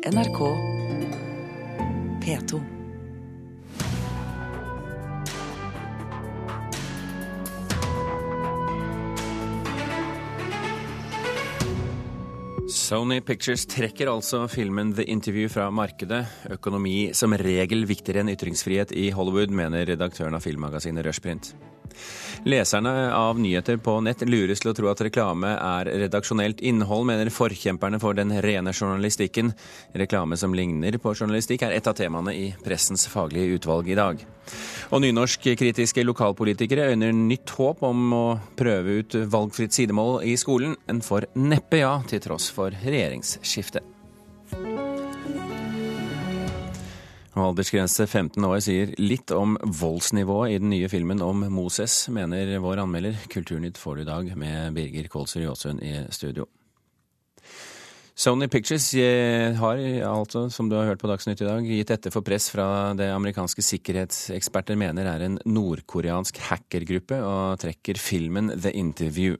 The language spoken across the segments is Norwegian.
NRK P2. Sony Pictures trekker altså filmen The Interview fra markedet. Økonomi som regel viktigere enn ytringsfrihet i Hollywood, mener redaktøren av filmmagasinet Rushprint. Leserne av nyheter på nett lures til å tro at reklame er redaksjonelt innhold, mener forkjemperne for den rene journalistikken. Reklame som ligner på journalistikk er et av temaene i pressens faglige utvalg i dag. Og nynorskkritiske lokalpolitikere øyner nytt håp om å prøve ut valgfritt sidemål i skolen, en får neppe ja til tross for regjeringsskiftet. Aldersgrense 15 år sier litt om voldsnivået i den nye filmen om Moses, mener vår anmelder. Kulturnytt får du i dag med Birger Kolsrud Jåsund i studio. Sony Pictures eh, har altså, som du har hørt på Dagsnytt i dag, gitt etter for press fra det amerikanske sikkerhetseksperter mener er en nordkoreansk hackergruppe, og trekker filmen The Interview.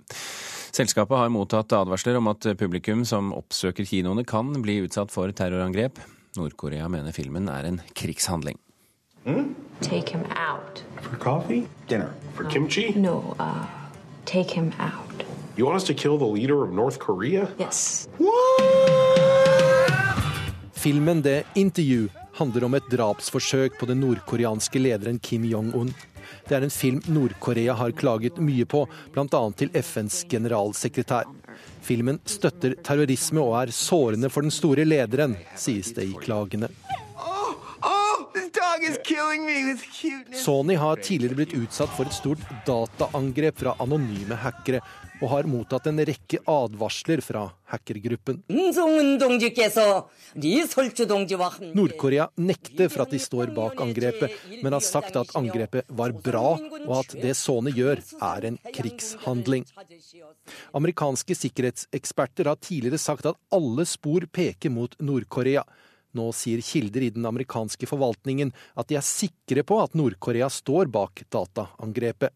Selskapet har mottatt advarsler om at publikum som oppsøker kinoene kan bli utsatt for terrorangrep. Nord-Korea mener filmen er en krigshandling. Mm? Take him out. For coffee? Dinner? For kimchi? No, uh, take him out. You want us to kill the leader of North Korea? Yes. Filmen The Interview handler om et drapsforsøk på den nordkoreanske lederen Kim Jong-un. Det er en film Nord-Korea har klaget mye på, bl.a. til FNs generalsekretær. Filmen støtter terrorisme og er sårende for den store lederen, sies det i klagene. Sony har tidligere blitt utsatt for et stort dataangrep fra anonyme hackere, og har mottatt en rekke advarsler fra hackergruppen. Nord-Korea nekter for at de står bak angrepet, men har sagt at angrepet var bra, og at det Sony gjør, er en krigshandling. Amerikanske sikkerhetseksperter har tidligere sagt at alle spor peker mot Nord-Korea. Nå sier kilder i den amerikanske forvaltningen at de er sikre på at Nord-Korea står bak dataangrepet.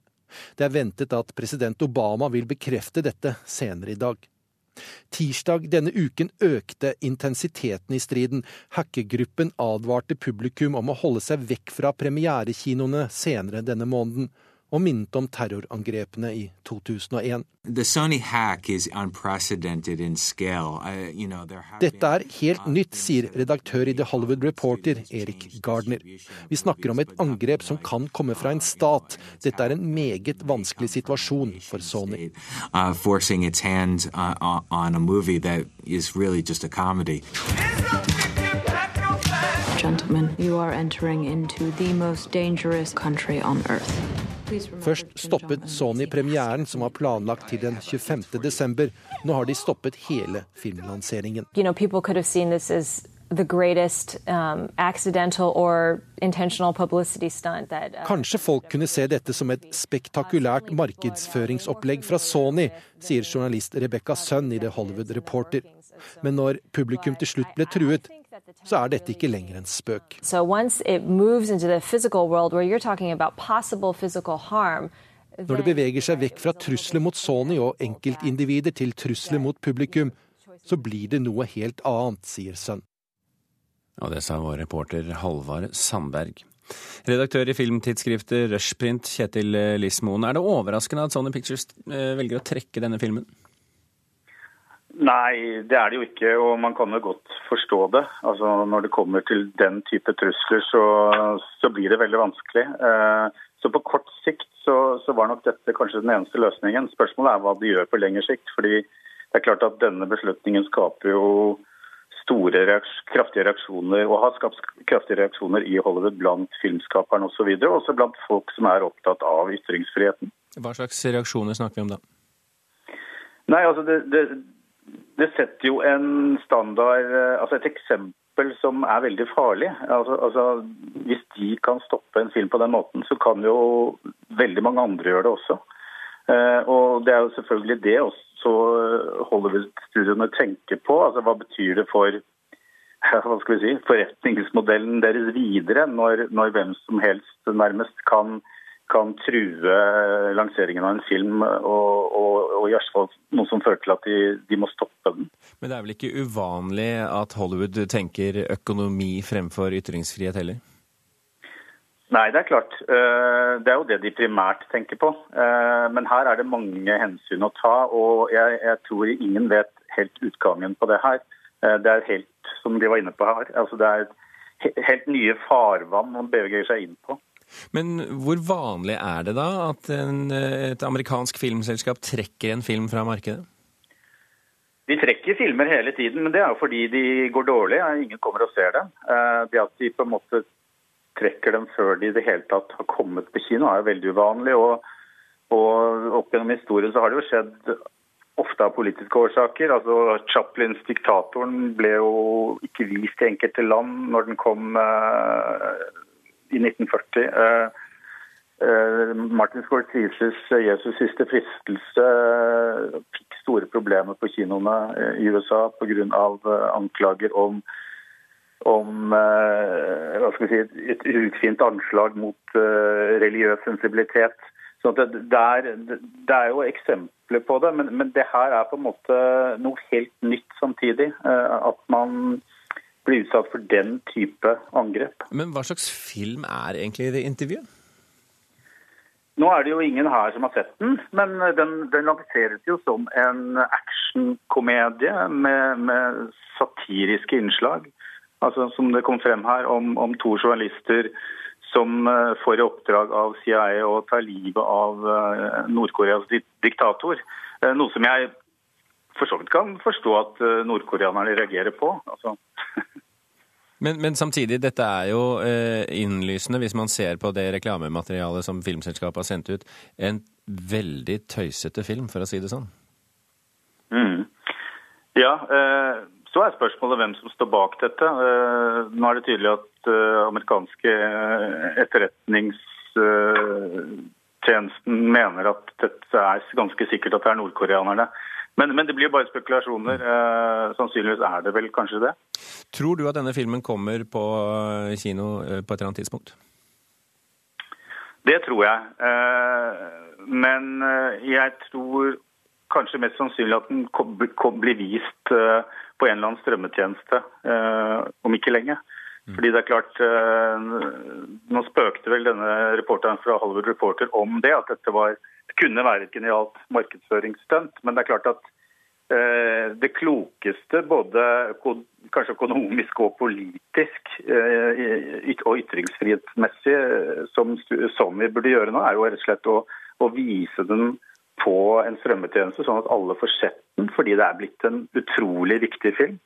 Det er ventet at president Obama vil bekrefte dette senere i dag. Tirsdag denne uken økte intensiteten i striden. Hackergruppen advarte publikum om å holde seg vekk fra premierekinoene senere denne måneden og minnet om terrorangrepene i 2001. Dette er helt nytt, sier redaktør i The Hollywood Reporter, Erik Gardner. Vi snakker om et angrep som kan komme fra en stat. Dette er en meget vanskelig situasjon for Sony. Uh, forcing its hand uh, on a movie that is really just a comedy. Gentlemen, you are entering into the most dangerous country on earth. Først stoppet Sony premieren, som var planlagt til den 25. desember. Nå har de stoppet hele filmlanseringen. You know, greatest um, accidental or intentional publicity stunt that uh, Kanskje folk kunne se dette som et spektakulært markedsføringsopplegg fra Sony, sier journalist Rebecca Sønn i The Hollywood Reporter. Men når publikum til slutt ble truet, så er dette ikke lenger en spøk. Når det beveger seg vekk fra trusler mot Sony og enkeltindivider til trusler mot publikum, så blir det noe helt annet, sier Sønn. Og det sa vår reporter Halvard Sandberg. Redaktør i filmtidsskriftet Rushprint, Kjetil Lismoen. Er det overraskende at Sony Pictures eh, velger å trekke denne filmen? Nei, det er det jo ikke, og man kan jo godt forstå det. Altså, Når det kommer til den type trusler, så, så blir det veldig vanskelig. Eh, så på kort sikt så, så, var nok dette kanskje den eneste løsningen. Spørsmålet er hva de gjør på lengre sikt. fordi det er klart at denne beslutningen skaper jo store, kraftige reaksjoner, og har skapt kraftige reaksjoner i Hollywood blant filmskaperne osv. Og også blant folk som er opptatt av ytringsfriheten. Hva slags reaksjoner snakker vi om da? Nei, altså det, det, det setter jo en standard, eh, altså et eksempel som er veldig farlig. Altså, altså, hvis de kan stoppe en film på den måten, så kan jo veldig mange andre gjøre det også. Uh, og Det er jo selvfølgelig det også Hollywood-studioene tenker på. altså Hva betyr det for hva skal vi si, forretningsmodellen deres videre, når, når hvem som helst nærmest kan kan true lanseringen av en film, og, og, og i fall noe som fører til at de, de, må stoppe den. Men det er vel ikke uvanlig at Hollywood tenker økonomi fremfor ytringsfrihet heller? Nei, det er klart. Eh, det er jo det de primært tenker på. Eh, men her er det mange hensyn å ta, og jeg, jeg tror ingen vet helt utgangen på det her. Eh, det er helt, som de var inne på her, altså det er helt nye farvann man beveger seg inn på. Men hvor vanlig er det da at en, et amerikansk filmselskap trekker en film fra markedet? De trekker filmer hele tiden, men det er jo fordi de går dårlig. Ingen kommer og ser dem. Det at de på en måte trekker dem før de i det hele tatt har kommet på kino, er jo veldig uvanlig. Og, og opp gjennom historien så har det jo skjedd ofte av politiske årsaker. Altså Chaplins 'Diktatoren' ble jo ikke vist i enkelte land når den kom uh, i 1940. Uh, uh, Martin Scorseses 'Jesus siste fristelse' fikk store problemer på kinoene i USA pga. anklager om om si, et ufint anslag mot religiøs sensibilitet. Så det, er, det, er, jo eksempler på det, men, men, det her er på en måte noe helt nytt samtidig. Eh, at man blir utsatt for den type angrep. Men hva slags film er egentlig det intervjuet? Nå er det jo ingen her som har sett den, men den, den lanseres jo som en actionkomedie med, med, satiriske innslag. Altså Som det kom frem her, om, om to journalister som eh, får i oppdrag av CIA å ta livet av eh, Nord-Koreas diktator. Eh, noe som jeg for så vidt kan forstå at nordkoreanerne reagerer på. Altså. men, men, samtidig, dette er jo eh, innlysende, hvis man ser på det reklamematerialet som filmselskapet har sendt ut. En veldig tøysete film, for å si det sånn. Mm. Ja, eh, så er spørsmålet hvem som står bak dette. Eh, nå er det tydelig at eh, amerikanske eh, etterretningstjenesten mener at dette er ganske sikkert at det er nordkoreanerne. Men, men, det blir bare spekulasjoner. sannsynligvis er det vel kanskje det. Tror du at denne filmen kommer på kino på et eller annet tidspunkt? Det tror jeg. men jeg tror kanskje mest sannsynlig at den blir vist på en eller annen strømmetjeneste eh, om ikke lenge. Mm. Fordi det er klart, eh, Nå spøkte vel denne reporteren fra Hollywood Reporter om det, at dette var, kunne være et genialt markedsføringsstunt. Men det er klart at eh, det klokeste, både kanskje økonomisk og politisk og ytringsfrihetsmessig, som vi burde gjøre nå, er jo rett og slett å, å vise den på en strømmetjeneste, sånn at alle får sett den, fordi det er blitt en utrolig viktig film.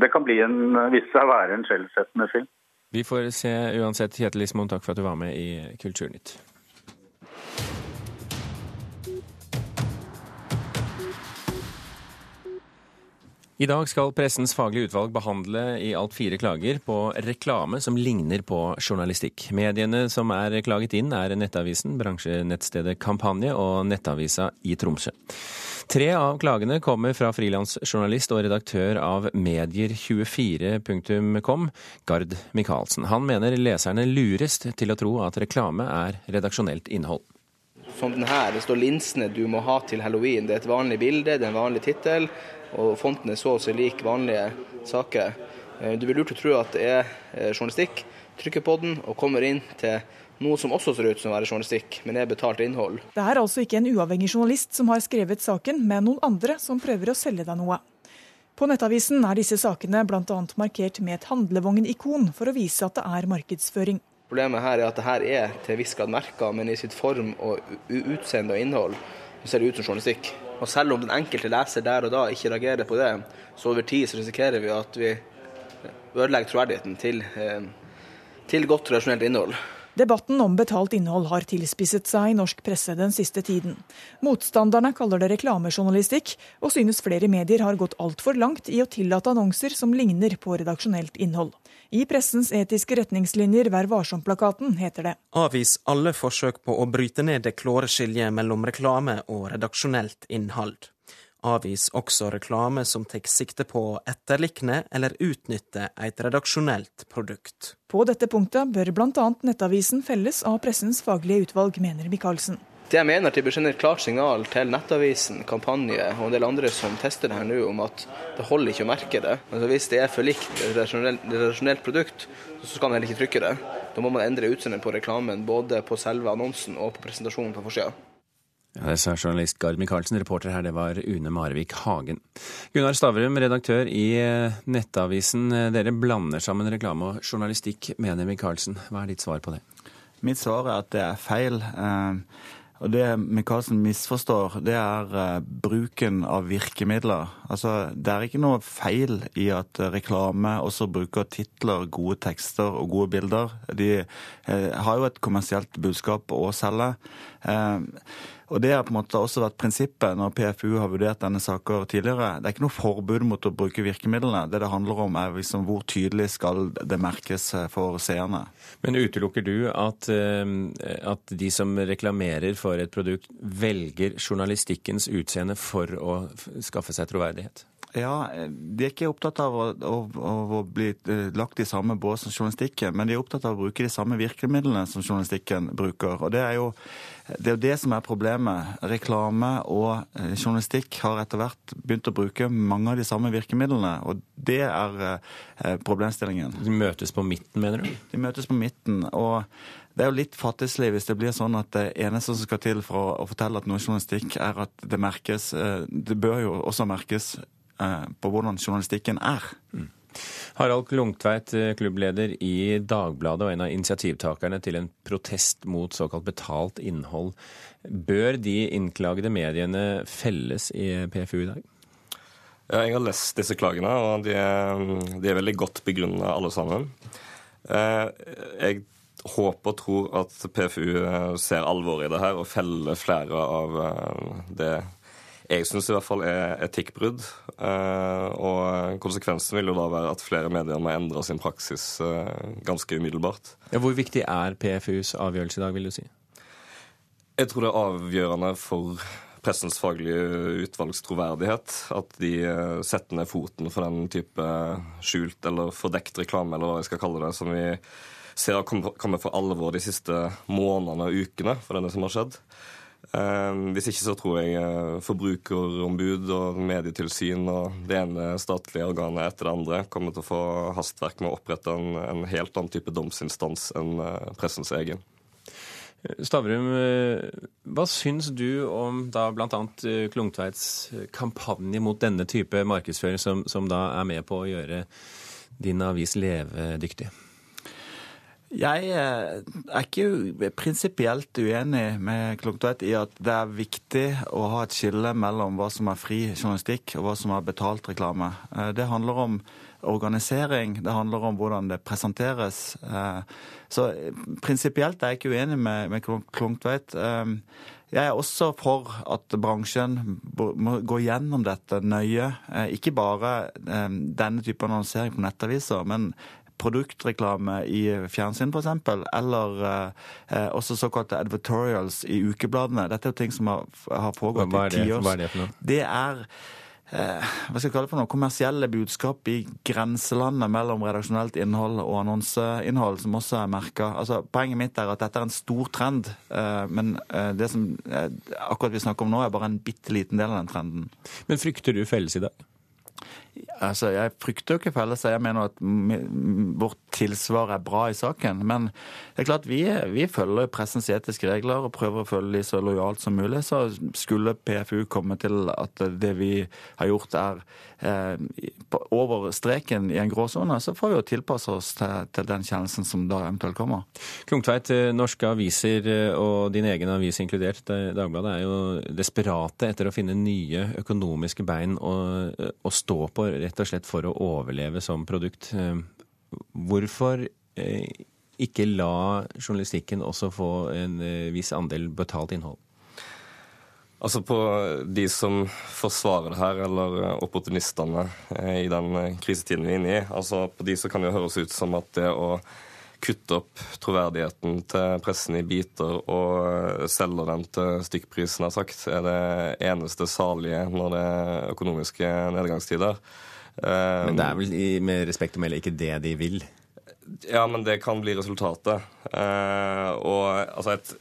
Det kan bli en, vise seg å være en skjellsettende film. Vi får se uansett. Kjetil Ismoen, takk for at du var med i Kulturnytt. I dag skal Pressens faglige utvalg behandle i alt fire klager på reklame som ligner på journalistikk. Mediene som er klaget inn, er Nettavisen, bransjenettstedet Kampanje og Nettavisa i Tromsø. Tre av klagene kommer fra frilansjournalist og redaktør av medier24.com, Gard Michaelsen. Han mener leserne lures til å tro at reklame er redaksjonelt innhold som den her. Det står 'linsene du må ha til halloween'. Det er et vanlig bilde, det er en vanlig tittel og fonten er så å si lik vanlige saker. Eh, du vil lurt å tro at det er eh, journalistikk, trykker på den og kommer inn til noe som også ser ut som å være journalistikk, men er betalt innhold. Det er altså ikke en uavhengig journalist som har skrevet saken, men noen andre som prøver å selge deg noe. På Nettavisen er disse sakene bl.a. markert med et handlevognikon for å vise at det er markedsføring. Problemet her er at det her er til viss grad merka, men i sitt form og utseende og innhold ser det ut som journalistikk. Og selv om den enkelte leser der og da ikke reagerer på det, så over tid så risikerer vi at vi ødelegger troverdigheten til, eh, til godt tradisjonelt innhold. Debatten om betalt innhold har tilspisset seg i norsk presse den siste tiden. Motstanderne kaller det reklamejournalistikk, og synes flere medier har gått altfor langt i å tillate annonser som ligner på redaksjonelt innhold. I pressens etiske retningslinjer Vær varsom-plakaten heter det Avvis alle forsøk på å bryte ned det klåre skiljet mellom reklame og redaksjonelt innhold. Avvis også reklame som tar sikte på å etterlikne eller utnytte et redaksjonelt produkt. På dette punktet bør bl.a. Nettavisen felles av pressens faglige utvalg, mener Michaelsen. Det jeg mener at de bør sende et klart signal til Nettavisen, Kampanje og en del andre som tester det her nå, om at det holder ikke å merke det. Altså Hvis det er for likt et redaksjonelt produkt, så skal man heller ikke trykke det. Da må man endre utseendet på reklamen, både på selve annonsen og på presentasjonen på forsida. Ja, det sa journalist Gard Michaelsen. Reporter her, det var Une Marvik Hagen. Gunnar Stavrum, redaktør i eh, Nettavisen. Dere blander sammen reklame og journalistikk, mener Michaelsen. Hva er ditt svar på det? Mitt svar er at det er feil. Uh og Det Micaelsen misforstår, det er uh, bruken av virkemidler. Altså, Det er ikke noe feil i at reklame også bruker titler, gode tekster og gode bilder. De uh, har jo et kommersielt budskap å selge. Uh, og Det har på en måte også vært prinsippet når PFU har vurdert denne saker tidligere. Det er ikke noe forbud mot å bruke virkemidlene. Det det handler om er liksom hvor tydelig skal det merkes for seerne. Men utelukker du at, eh, at de som reklamerer for et produkt, velger journalistikkens utseende for å skaffe seg troverdighet? Ja, De er ikke opptatt av å, å, å, bli eh, lagt i samme bås som journalistikken, men de er opptatt av å bruke de samme virkemidlene som journalistikken bruker. Og Det er jo det, er det som er problemet. Reklame og eh, journalistikk har etter hvert begynt å bruke mange av de samme virkemidlene, og det er eh, problemstillingen. De møtes på midten, mener du? De møtes på midten. og det er jo litt fattigslig hvis det blir sånn at det eneste som skal til for å fortelle at noe journalistikk er at det merkes. Det bør jo også merkes på hvordan journalistikken er. Mm. Harald Klungtveit, eh, klubbleder i Dagbladet og en av initiativtakerne til en protest mot såkalt betalt innhold. Bør de innklagede mediene felles i PFU i dag? Ja, jeg har lest disse klagene, og de er, de er veldig godt begrunna alle sammen. Eh, jeg håper og tror at PFU ser alvoret i det her og feller flere av det jeg syns i hvert fall er etikkbrudd. Eh, og konsekvensen vil jo da være at flere medier må endre sin praksis eh, ganske umiddelbart. Ja, hvor viktig er PFUs avgjørelse i dag, vil du si? Jeg tror det er avgjørende for pressens faglige utvalgs troverdighet. At de eh, setter ned foten for den type skjult eller fordekt reklame, eller hva jeg skal kalle det, som vi ser har kommet for alvor de siste månedene og ukene for denne som har skjedd. Eh, hvis ikke så tror jeg eh, forbrukerombud og medietilsyn og det ene statlige organet etter det andre kommer til å få hastverk med å opprette en, en helt annen type domsinstans enn eh, pressens egen. Stavrum, hva syns du om da bl.a. Klungtveits kampanje mot denne type markedsføring, som, som da er med på å gjøre din avis levedyktig? Jeg eh, er ikke prinsipielt uenig med Klungtveit i at det er viktig å ha et skille mellom hva som er fri journalistikk og hva som er betalt reklame. Eh, det handler om organisering, det handler om hvordan det presenteres. Eh, så prinsipielt er jeg ikke uenig med, med Klungtveit. Jeg er også for at bransjen må gå gjennom dette nøye. Ikke bare denne type annonsering på nettaviser, men produktreklame i fjernsyn f.eks., eller eh, også såkalte advertorials i ukebladene. Dette er jo ting som har, har pågått i tiår. Hva er det for noe? Det er eh, hva skal jeg kalle det for noe, kommersielle budskap i grenselandet mellom redaksjonelt innhold og annonseinnhold, som også er merka. Altså, poenget mitt er at dette er en stor trend, eh, men eh, det som akkurat vi snakker om nå, er bare en bitte liten del av den trenden. Men frykter du felles i dag? Altså, Jeg frykter jo ikke felles. Jeg mener at vårt tilsvar er bra i saken. Men det er klart vi, vi følger pressens etiske regler og prøver å følge de så lojalt som mulig. Så skulle PFU komme til at det vi har gjort er eh, over streken i en gråsone, så får vi jo tilpasse oss til, til den kjennelsen som da eventuelt kommer. Klungtveit, eh, norske aviser eh, og din egen avis inkludert, Dagbladet, er jo desperate etter å finne nye økonomiske bein å, å stå på rett og slett for å overleve som produkt. Eh, hvorfor eh, ikke la journalistikken også få en eh, viss andel betalt innhold? Altså På de som forsvarer det her, eller opportunistene i den krisetiden vi er inne i, altså på de så kan det høres ut som at det å kutter opp troverdigheten til pressen i biter og selger den til stykkprisen har sagt, er det eneste salige når det er økonomiske nedgangstider. Men det er vel med respekt å melde ikke det de vil? Ja, men det kan bli resultatet. Eh, og altså et,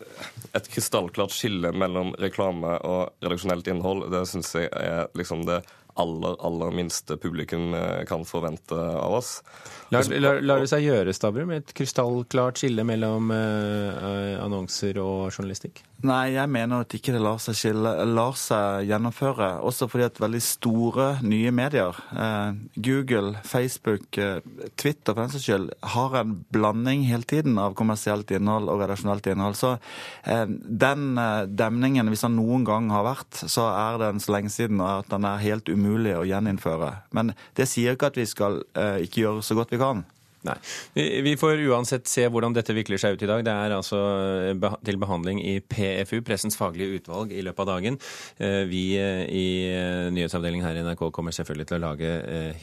et krystallklart skille mellom reklame og redaksjonelt innhold, det syns jeg er liksom det aller, aller minste publikum eh, kan forvente av oss. Lar, lar, lar det seg gjøre, Stavrum, et krystallklart skille mellom uh, annonser og journalistikk? Nei, jeg mener at ikke det lar seg, skille, lar seg gjennomføre. Også fordi at veldig store nye medier, uh, Google, Facebook, uh, Twitter for den saks skyld, har en blanding hele tiden av kommersielt innhold og redaksjonelt innhold. Så den demningen, hvis den noen gang har vært, så er den så lenge siden at den er helt umulig å gjeninnføre. Men det sier ikke at vi skal eh, ikke gjøre så godt vi kan. Nei. Vi får uansett se hvordan dette vikler seg ut i dag. Det er altså eh, til behandling i PFU, Pressens faglige utvalg, i løpet av dagen. Eh, vi eh, i nyhetsavdelingen her i NRK kommer selvfølgelig til å lage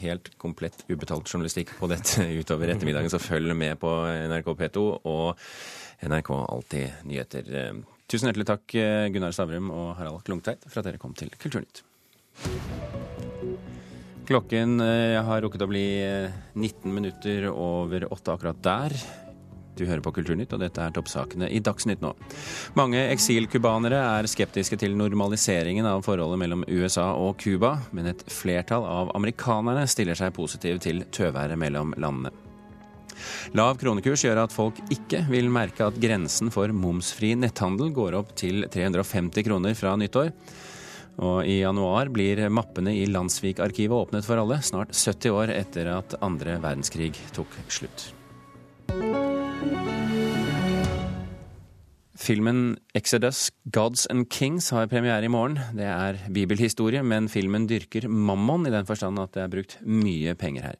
helt komplett ubetalt journalistikk på dette utover ettermiddagen, så følg med på NRK P2 og NRK Alltid nyheter. Tusen hjertelig takk, Gunnar Stavrum og Harald Klungtveit, for at dere kom til Kulturnytt. Klokken eh, har rukket å bli 19 eh, minutter over åtte akkurat der. Du hører på Kulturnytt, og dette er toppsakene i Dagsnytt nå. Mange eksilcubanere er skeptiske til normaliseringen av forholdet mellom USA og Cuba, men et flertall av amerikanerne stiller seg positiv til tøværet mellom landene. Lav kronekurs gjør at folk ikke vil merke at grensen for momsfri netthandel går opp til 350 kroner fra nyttår. Og i januar blir mappene i Landsvik-arkivet åpnet for alle, snart 70 år etter at andre verdenskrig tok slutt. Filmen 'Exodus Gods and Kings' har premiere i morgen. Det er bibelhistorie, men filmen dyrker mammon i den forstand at det er brukt mye penger her.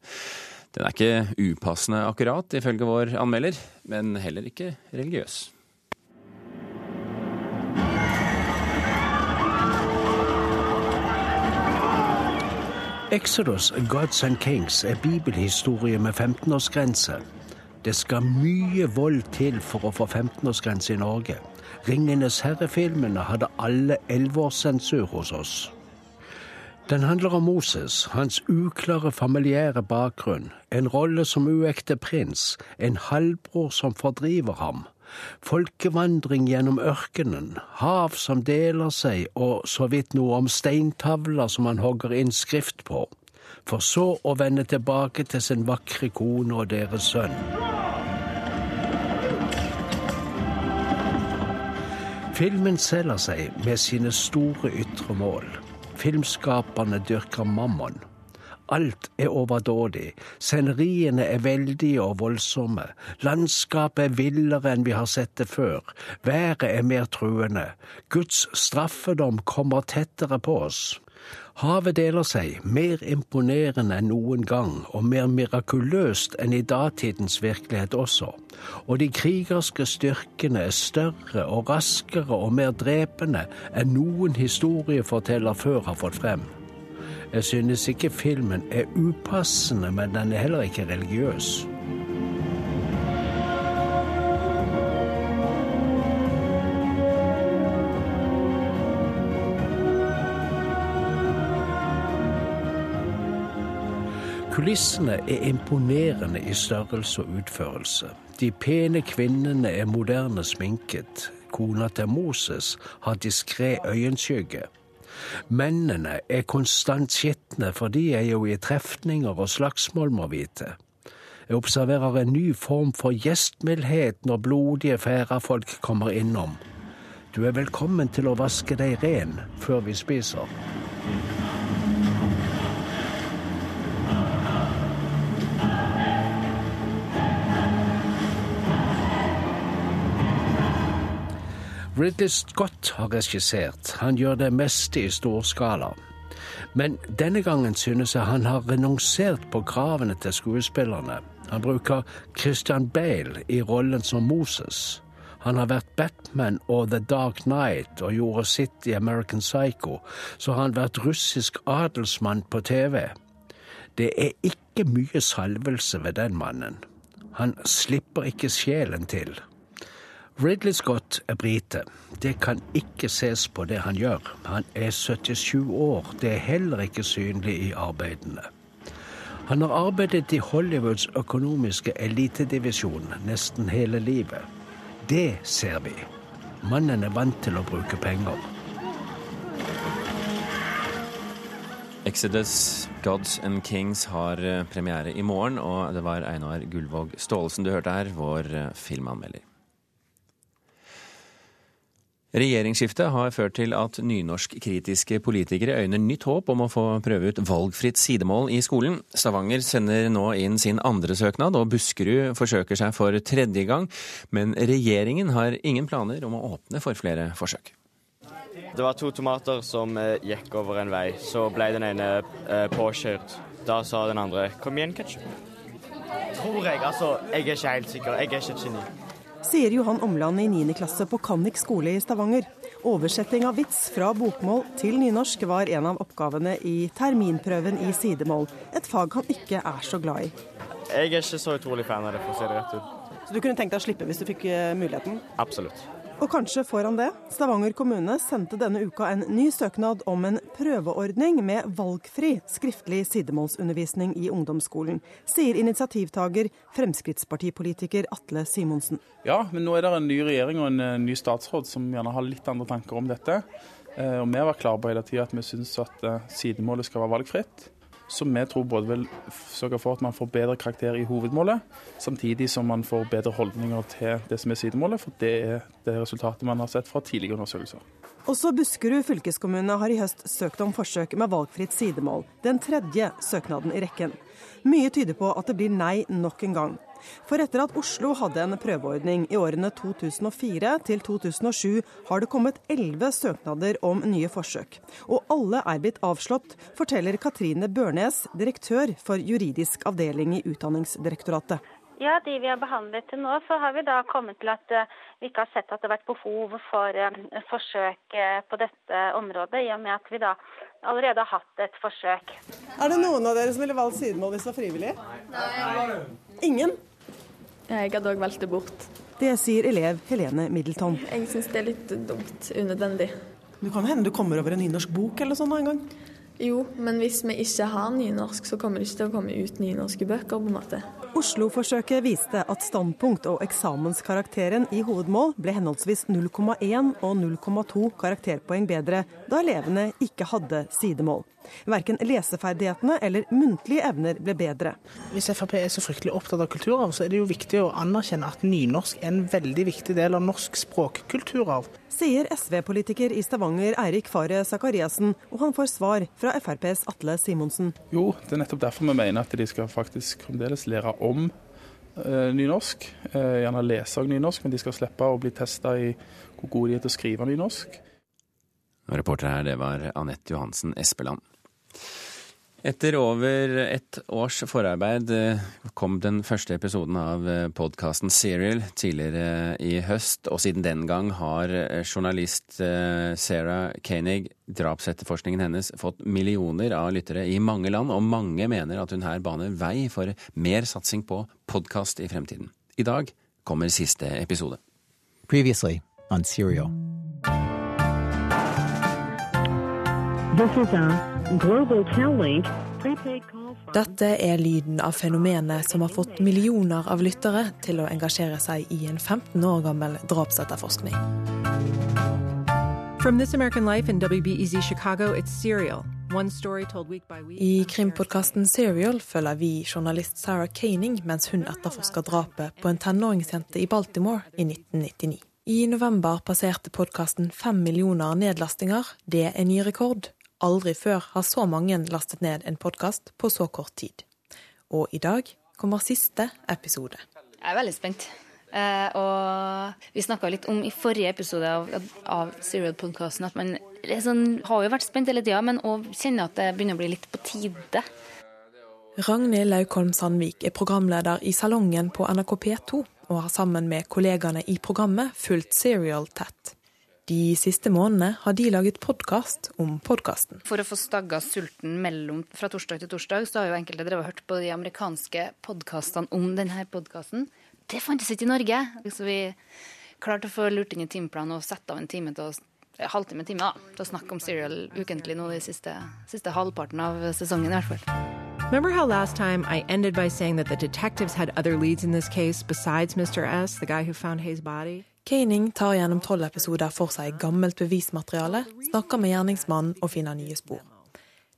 Den er ikke upassende akkurat, ifølge vår anmelder, men heller ikke religiøs. Exodus, Gods and Kings er bibelhistorie med 15-årsgrense. Det skal mye vold til for å få 15-årsgrense i Norge. Ringenes herre-filmene hadde alle 11-årssensur hos oss. Den handler om Moses, hans uklare familiære bakgrunn, en rolle som uekte prins, en halvbror som fordriver ham Folkevandring gjennom ørkenen, hav som deler seg, og så vidt noe om steintavler som han hogger inn skrift på, for så å vende tilbake til sin vakre kone og deres sønn. Filmen selger seg med sine store ytre mål. Filmskaperne dyrker mammon. Alt er overdådig, sceneriene er veldige og voldsomme, landskapet er villere enn vi har sett det før, været er mer truende, Guds straffedom kommer tettere på oss. Havet deler seg, mer imponerende enn noen gang, og mer mirakuløst enn i datidens virkelighet også. Og de krigerske styrkene er større og raskere og mer drepende enn noen historieforteller før har fått frem. Jeg synes ikke filmen er upassende, men den er heller ikke religiøs. Kulissene er imponerende i størrelse og utførelse. De pene kvinnene er moderne sminket. Kona til Moses har diskré øyenskygge. Mennene er konstant skitne, for de er jo i trefninger og slagsmål, må vite. Jeg observerer en ny form for gjestmildhet når blodige færafolk kommer innom. Du er velkommen til å vaske deg ren før vi spiser. Ridley Scott har regissert. Han gjør det meste i storskala. Men denne gangen synes jeg han har renonsert på kravene til skuespillerne. Han bruker Christian Bale i rollen som Moses. Han har vært Batman og The Dark Knight og gjorde sitt i American Psycho. Så har han vært russisk adelsmann på TV. Det er ikke mye salvelse ved den mannen. Han slipper ikke sjelen til. Ridley Scott er brite. Det kan ikke ses på det han gjør. Han er 77 år. Det er heller ikke synlig i arbeidene. Han har arbeidet i Hollywoods økonomiske elitedivisjon nesten hele livet. Det ser vi. Mannen er vant til å bruke penger. Exodus, Gods and Kings har eh, premiere i morgen, og det var Einar Gullvåg Staalesen du hørte her, vår eh, filmanmelder. Regjeringsskiftet har ført til at nynorskkritiske politikere øyner nytt håp om å få prøve ut valgfritt sidemål i skolen. Stavanger sender nå inn sin andre søknad, og Buskerud forsøker seg for tredje gang. Men regjeringen har ingen planer om å åpne for flere forsøk. Det var to tomater som eh, gikk over en vei. Så ble den ene eh, påkjørt. Da sa den andre 'kom igjen, ketsjup'. Tror jeg. Altså, jeg er ikke helt sikker. Jeg er ikke et geni. Sier Johan Omland i 9. klasse på Kannik skole i Stavanger. Oversetting av vits fra bokmål til nynorsk var en av oppgavene i terminprøven i sidemål, et fag han ikke er så glad i. Jeg er ikke så utrolig fan av det, for å si det rett ut. Så du kunne tenkt deg å slippe hvis du fikk eh, muligheten? Absolutt. Og kanskje får han det. Stavanger kommune sendte denne uka en ny søknad om en prøveordning med valgfri skriftlig sidemålsundervisning i ungdomsskolen, sier initiativtaker, Fremskrittspartipolitiker Atle Simonsen. Ja, men nå er det en ny regjering og en eh, ny statsråd som gjerne har litt andre tanker om dette. Eh, og vi har vært klare på hele tida at vi syns at eh, sidemålet skal være valgfritt. Som vi tror både vil sørge for at man får bedre karakter i hovedmålet, samtidig som man får bedre holdninger til det som er sidemålet, for det er det resultatet man har sett fra tidligere undersøkelser. Også Buskerud fylkeskommune har i høst søkt om forsøk med valgfritt sidemål, den tredje søknaden i rekken. Mye tyder på at det blir nei nok en gang. For etter at Oslo hadde en prøveordning i årene 2004 til 2007, har det kommet elleve søknader om nye forsøk. Og alle er blitt avslått, forteller Katrine Børnes, direktør for juridisk avdeling i Utdanningsdirektoratet. Ja, De vi har behandlet til nå, så har vi da kommet til at uh, vi ikke har sett at det har vært behov for uh, forsøk uh, på dette området, i og med at vi da allerede har hatt et forsøk. Er det noen av dere som ville valgt sidemål hvis det var frivillig? Nei. Ingen? Jeg hadde òg valgt det bort. Det sier elev Helene Middleton. Jeg syns det er litt dumt. Unødvendig. Det kan hende du kommer over en nynorsk bok eller sånn en gang? Jo, men hvis vi ikke har nynorsk, så kommer det ikke til å komme ut nynorske bøker. på en måte. Oslo-forsøket viste at standpunkt og eksamenskarakteren i hovedmål ble henholdsvis 0,1 og 0,2 karakterpoeng bedre da elevene ikke hadde sidemål. Verken leseferdighetene eller muntlige evner ble bedre. Hvis Frp er så fryktelig opptatt av kulturarv, så er det jo viktig å anerkjenne at nynorsk er en veldig viktig del av norsk språkkulturarv. Sier SV-politiker i Stavanger Eirik Fare Sakariassen, og han får svar fra FrPs Atle Simonsen. Jo, det er nettopp derfor vi mener at de skal faktisk fremdeles lære om eh, nynorsk. Eh, gjerne lese nynorsk, men de skal slippe å bli testa i hvor gode de er til å skrive nynorsk. Reporter her, det var Anette Johansen Espeland. Etter over et års forarbeid eh, kom den første episoden av eh, podkasten Serial tidligere i høst, og siden den gang har eh, journalist Sarah Koenig, drapsetterforskningen hennes, fått millioner av lyttere i mange land, og mange mener at hun her baner vei for mer satsing på podkast i fremtiden. I dag kommer siste episode. Previously on Serial. This is a Tel-Link Dette er lyden av fenomenet som har fått millioner av lyttere til å engasjere seg i en 15 år gammel drapsetterforskning. From This American Life and WBEZ Chicago, it's Serial. One story told week by week. I krimpodkasten Serial følger vi journalist Sarah Kaning mens hun etterforsker drapet på en tenåringsjente i Baltimore i 1999. I november passerte podkasten fem millioner nedlastinger. Det er ny rekord. Aldri før har så mange lastet ned en podkast på så kort tid. Og i dag kommer siste episode. Jeg er veldig spent. Eh, og vi snakka litt om i forrige episode av, av Serial-podkasten at man sånn, har jo vært spent hele tida, men òg kjenner at det begynner å bli litt på tide. Ragnhild Laukholm Sandvik er programleder i Salongen på NRK P2 og har sammen med kollegaene i programmet fulgt Serial tett. De siste månedene har de laget podkast om podkasten. For å få stagga sulten mellom, fra torsdag til torsdag, så har jo enkelte drevet og hørt på de amerikanske podkastene om denne podkasten. Det fantes ikke i Norge. Så vi klarte å få lurt inn i timeplanen og sette av en time til å halvtime time da, til å snakke om Serial ukentlig nå de siste, siste halvparten av sesongen i hvert fall. Remember how last time I ended by saying that the detectives had other leads in this case besides Mr. S, the guy who found Hayes' body? Caning tar gjennom tolv episoder for seg gammelt bevismateriale, snakker med gjerningsmannen og finner nye spor.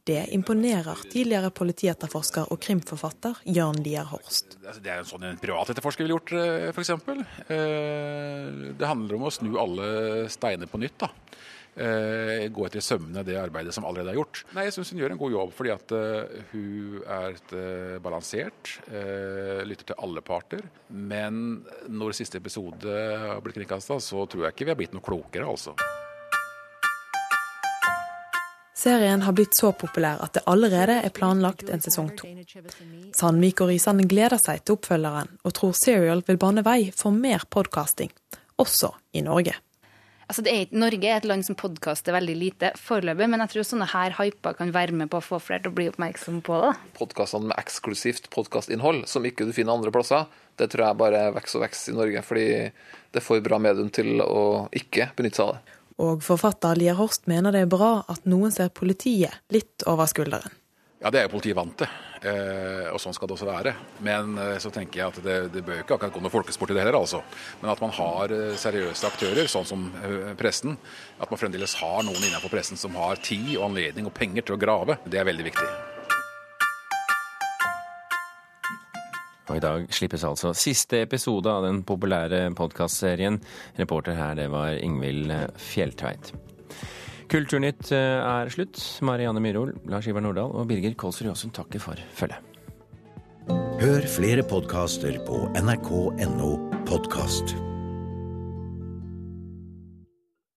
Det imponerer tidligere politietterforsker og krimforfatter Jørn Lier Horst. Det er en sånn en privatetterforsker ville gjort, eh, f.eks. Eh, det handler om å snu alle steiner på nytt. da. Eh, gå etter i sømmene det arbeidet som allerede er gjort. Nei, Jeg syns hun gjør en god jobb, fordi at hun er balansert. Lytter til alle parter. Men når siste episode har blitt kringkasta, så tror jeg ikke vi har blitt noe klokere, altså. Serien har blitt så populær at det allerede er planlagt en sesong to. Sandvik og Risan gleder seg til oppfølgeren, og tror Serial vil bane vei for mer podkasting, også i Norge. Altså er, Norge er et land som podkaster veldig lite foreløpig, men jeg tror sånne her hyper kan være med på å få flere til å bli oppmerksom på det. Podkastene med eksklusivt podkastinnhold, som ikke du finner andre plasser, det tror jeg bare vokser og vokser i Norge. Fordi det får bra medium til å ikke benytte seg av det. Og forfatter Lier Horst mener det er bra at noen ser politiet litt over skulderen. Ja, det er jo politiet vant til, eh, og sånn skal det også være. Men eh, så tenker jeg at det, det bør ikke akkurat gå noe folkesport i det heller, altså. Men at man har eh, seriøse aktører, sånn som pressen. At man fremdeles har noen innenfor pressen som har tid og anledning og penger til å grave. Det er veldig viktig. Og i dag slippes altså siste episode av den populære podkastserien. Reporter her, det var Ingvild Fjelltveit. Kulturnytt eh, er slutt. Marianne Myrhol, Lars Ivar Nordahl og Birger Kolsrud Jåsund takker for følget. Hør flere podkaster på nrk.no podkast.